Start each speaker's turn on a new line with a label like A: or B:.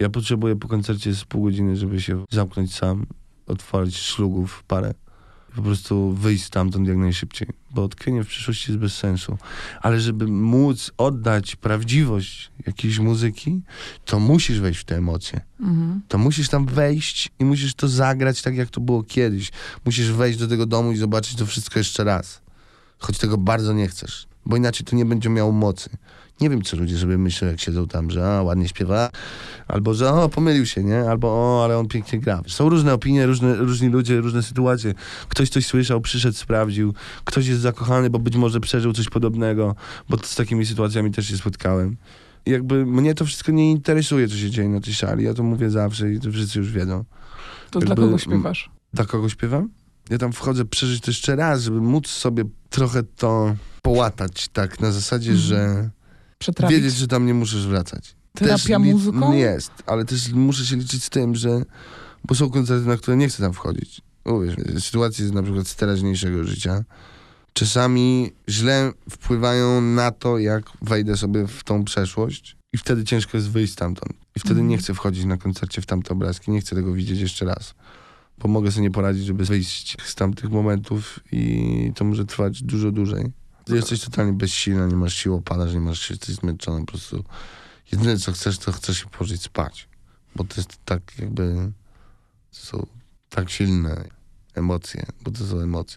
A: Ja potrzebuję po koncercie z pół godziny, żeby się zamknąć sam, otworzyć szlugów parę. Po prostu wyjść stamtąd jak najszybciej, bo tkwienie w przyszłości jest bez sensu. Ale żeby móc oddać prawdziwość jakiejś muzyki, to musisz wejść w te emocje.
B: Mhm.
A: To musisz tam wejść i musisz to zagrać tak, jak to było kiedyś. Musisz wejść do tego domu i zobaczyć to wszystko jeszcze raz. Choć tego bardzo nie chcesz, bo inaczej to nie będzie miało mocy. Nie wiem, co ludzie sobie myślą, jak siedzą tam, że a, ładnie śpiewa, albo że o, pomylił się, nie? Albo o, ale on pięknie gra. Są różne opinie, różne, różni ludzie, różne sytuacje. Ktoś coś słyszał, przyszedł, sprawdził. Ktoś jest zakochany, bo być może przeżył coś podobnego, bo z takimi sytuacjami też się spotkałem. Jakby mnie to wszystko nie interesuje, co się dzieje na tej szali. Ja to mówię zawsze i to wszyscy już wiedzą.
B: To dla
A: Jakby-
B: kogo śpiewasz?
A: Dla kogo śpiewam? Ja tam wchodzę przeżyć to jeszcze raz, żeby móc sobie trochę to połatać, tak, na zasadzie,
B: Mhm.
A: że
B: Przetrawić?
A: wiedzieć, że tam nie musisz wracać.
B: Terapia
A: li-
B: muzyką?
A: Jest, ale też muszę się liczyć z tym, że bo są koncerty, na które nie chcę tam wchodzić. Uwierz, mi, sytuacje na przykład z teraźniejszego życia czasami źle wpływają na to, jak wejdę sobie w tą przeszłość i wtedy ciężko jest wyjść stamtąd. I wtedy
B: Mhm.
A: nie chcę wchodzić na koncercie w tamte obrazki, nie chcę tego widzieć jeszcze raz. Bo mogę sobie nie poradzić, żeby wyjść z tamtych momentów i to może trwać dużo dłużej. Ty jesteś totalnie bezsilna, nie masz siły, opadasz, nie masz jesteś zmęczony, po prostu jedyne co chcesz, to chcesz się położyć spać. Bo to jest tak jakby, są tak silne emocje, bo to są emocje.